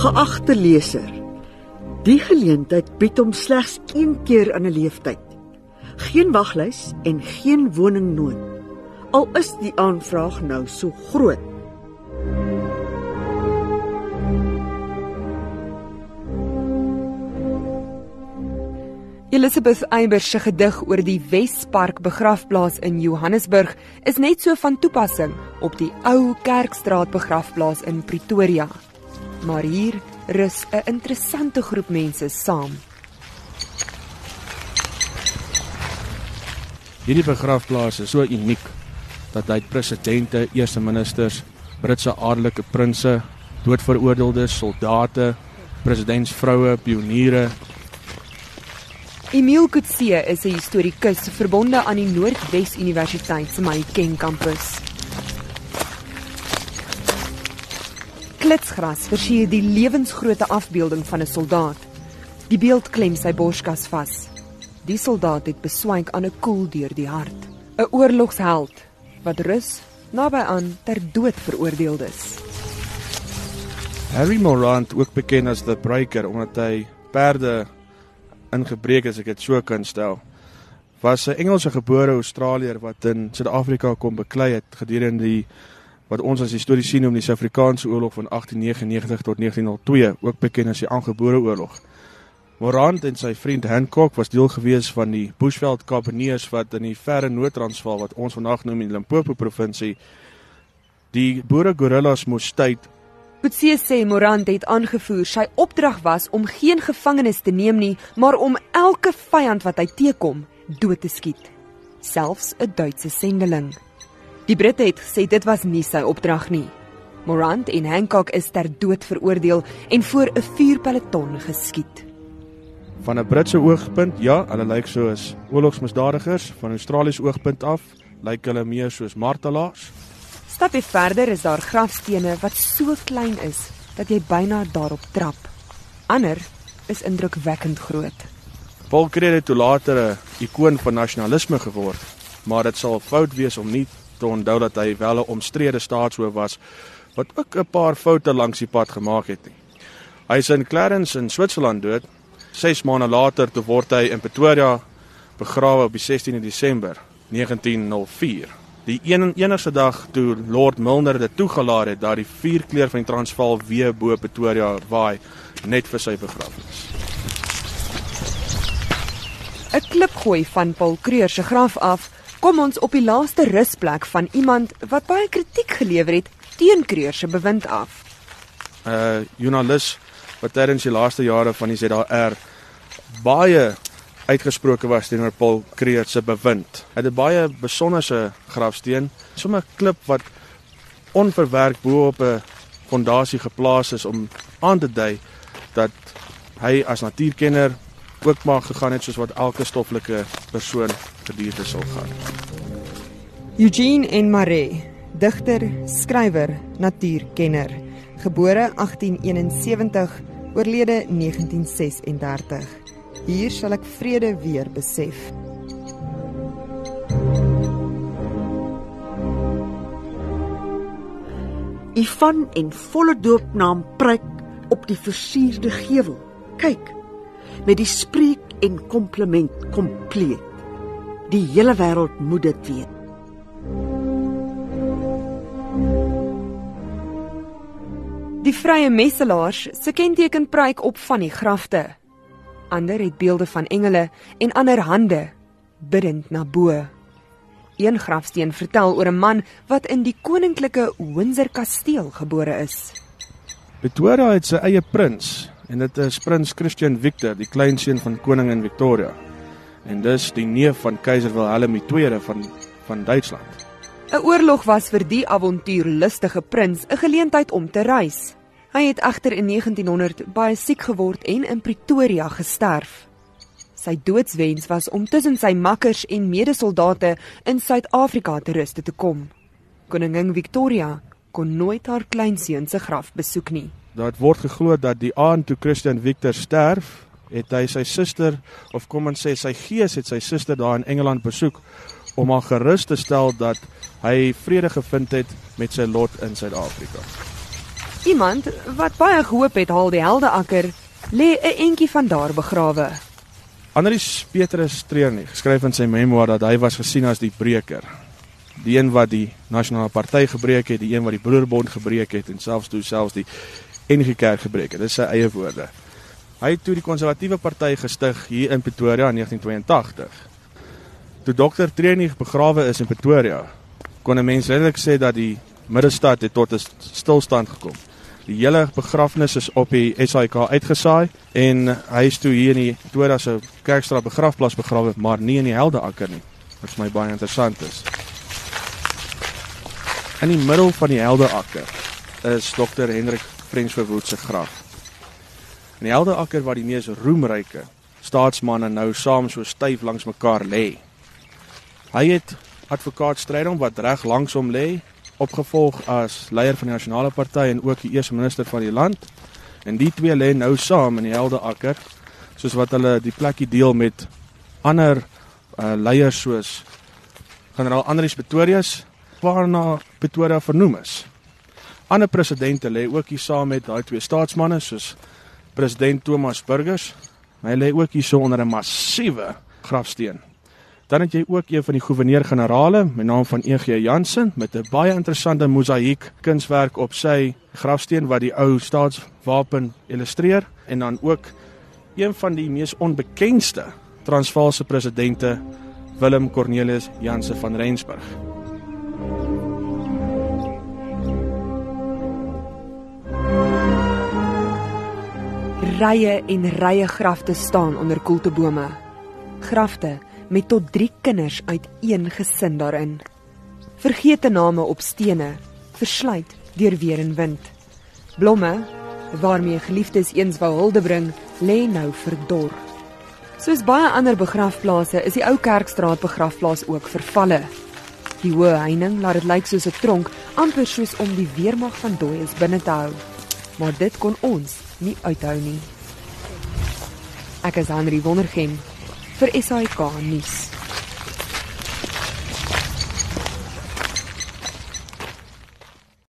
Geagte leser, die geleentheid bied hom slegs een keer in 'n lewenstyd. Geen waglys en geen woningnood. Al is die aanvraag nou so groot. Elizabeth Eybers se gedig oor die Wespark begrafplaas in Johannesburg is net so van toepassing op die ou Kerkstraat begrafplaas in Pretoria. Maar hier rus 'n interessante groep mense saam. Hierdie begrafplaas is so uniek dat hy presidente, eerste ministers, Britse adelike prinse, doodveroordeelde soldate, presidentsvroue, pioniere Emile Kutse is 'n historikus verbonde aan die Noordwes Universiteit se Mahikeng kampus. Klitsgras versier die lewensgrootte afbeelding van 'n soldaat. Die beeld klem sy borskas vas. Die soldaat het beswyk aan 'n koel deur die hart. 'n Oorlogsheld wat rus naby aan ter dood veroordeel is. Harry Morant, ook bekend as the Breaker omdat hy perde ingebreek as ek dit so kan stel. Was 'n Engelse gebore Australier wat in Suid-Afrika kom beklei het gedurende die wat ons as histories sien om die Suid-Afrikaanse oorlog van 1899 tot 1902, ook bekend as die aangebore oorlog. Morant en sy vriend Hancock was deel gewees van die Bushveld Kapeneers wat in die verre Noord-Transvaal wat ons vandag noem die Limpopo provinsie die boere gorillas moes tyd Kutse sê Morant het aangevoer sy opdrag was om geen gevangenes te neem nie, maar om elke vyand wat hy teekom dood te skiet, selfs 'n Duitse sendeling. Die Britte het gesê dit was nie sy opdrag nie. Morant en Hancock is ter dood veroordeel en voor 'n vuurpeloton geskiet. Van 'n Britse oogpunt, ja, hulle lyk soos oorlogsmisdadigers, van Australiese oogpunt af lyk hulle meer soos martelaars. Stapie verder is daar grafstene wat so klein is dat jy byna daarop trap. Ander is indrukwekkend groot. Paul Creed het toe later 'n ikoon van nasionalisme geword, maar dit sal fout wees om nie te onthou dat hy wel 'n omstrede staatshoof was wat ook 'n paar foute langs die pad gemaak het nie. Hy is in Clarence in Switserland dood. 6 maande later toe word hy in Pretoria begrawe op die 16de Desember 1904. Die een enigste dag toe Lord Milner dit toegelaat het dat die vierkleur van die Transvaal weer bo Pretoria waai net vir sy begrafnis. 'n Klipgooi van Paul Kreur se graf af kom ons op die laaste rusplek van iemand wat baie kritiek gelewer het teen Kreur se bewind af. 'n uh, Joernalis wat tydens die laaste jare van die ZAR baie uitgesproke was teenoor Paul Kreur se bewind. Hy het 'n baie besonderse grafsteen, sommer 'n klip wat onverwerk bo op 'n fondasie geplaas is om aan te dui dat hy as natuurkenner ook maar gegaan het soos wat elke stoffelike persoon gedurende sal gaan. Eugene N. Maree, digter, skrywer, natuurkenner, gebore 1871, oorlede 1936. Hier sal ek vrede weer besef. Ivan en volle doopnaam pryk op die versierde gevel. Kyk, met die spreek en kompliment kompleet. Die hele wêreld moet dit weet. Die vrye messelaars se kenteken pryk op van die grafte. Ander het beelde van engele en ander hande bidend na bo. Een grafsteen vertel oor 'n man wat in die koninklike Windsor kasteel gebore is. Pretoria het sy eie prins en dit is prins Christian Victor, die kleinseun van koningin Victoria. En dis die neef van keiser Wilhelm II van van Duitsland. 'n Oorlog was vir die avontuurlustige prins 'n geleentheid om te reis. Hy het egter in 1900 baie siek geword en in Pretoria gesterf. Sy doodswens was om tussen sy makkers en medesoldate in Suid-Afrika te ruste te kom. Koningin Victoria kon nooit haar kleinseun se graf besoek nie. Daar word geglo dat die aand toe Christian Victor sterf, het hy sy suster of kom ons sê sy gees het sy suster daar in Engeland besoek om haar gerus te stel dat hy vrede gevind het met sy lot in Suid-Afrika. Iemand wat baie gehoop het haal die heldeakker lê 'n entjie van daar begrawe. Andries Petrus Treurnig skryf in sy memoir dat hy was gesien as die breker. Die een wat die nasionale party gebreek het, die een wat die broerbond gebreek het en selfs toe selfs die NG Kerk gebreek het. Dis sy eie woorde. Hy het toe die konservatiewe party gestig hier in Pretoria in 1982. Toe Dr. Treurnig begrawe is in Pretoria, kon 'n mens redelik sê dat die middestad het tot 'n stilstand gekom. Die hele begrafnis is op die SAIK uitgesaai en hy is toe hier in die Pretoria se Kerkstraat begrafplaas begrawe, maar nie in die Heldeakker nie. Wat vir my baie interessant is. In die middel van die Heldeakker is Dr. Hendrik Frensverwoed se graf. In die Heldeakker waar die mees roemryke staatsmanne nou saam so styf langs mekaar lê. Hy het advokaat Strydom wat reg langs hom lê opgevolg as leier van die nasionale party en ook die eerste minister van die land. En die twee lê nou saam in die Heldeakker soos wat hulle die plekkie deel met ander uh, leiers soos generaal Andrius Pretorius waarna Pretoria vernoem is. Ander presidente lê ook hier saam met daai twee staatsmanne soos president Thomas Burgers. Hy lê ook hier so onder 'n massiewe grafsteen. Dan het jy ook een van die goewerneur-generale met naam van EG Jansen met 'n baie interessante mosaïek kunswerk op sy grafsteen wat die ou staatswapen illustreer en dan ook een van die mees onbekendste Transvaalse presidente Willem Cornelius Jansen van Rensburg. Rye en rye grafte staan onder koeltebome. Grafte met tot 3 kinders uit een gesin daarin. Vergete name op stene, versluit deur weer en wind. Blomme waarmee geliefdes eens wou hulde bring, lê nou verdor. Soos baie ander begrafplase is die ou Kerkstraat begrafplaas ook vervalle. Die hoë heining laat dit lyk soos 'n tronk, amper soos om die weermag van dooies binne te hou. Maar dit kon ons nie uithou nie. Ek is Henri Wondergem vir SAK nuus.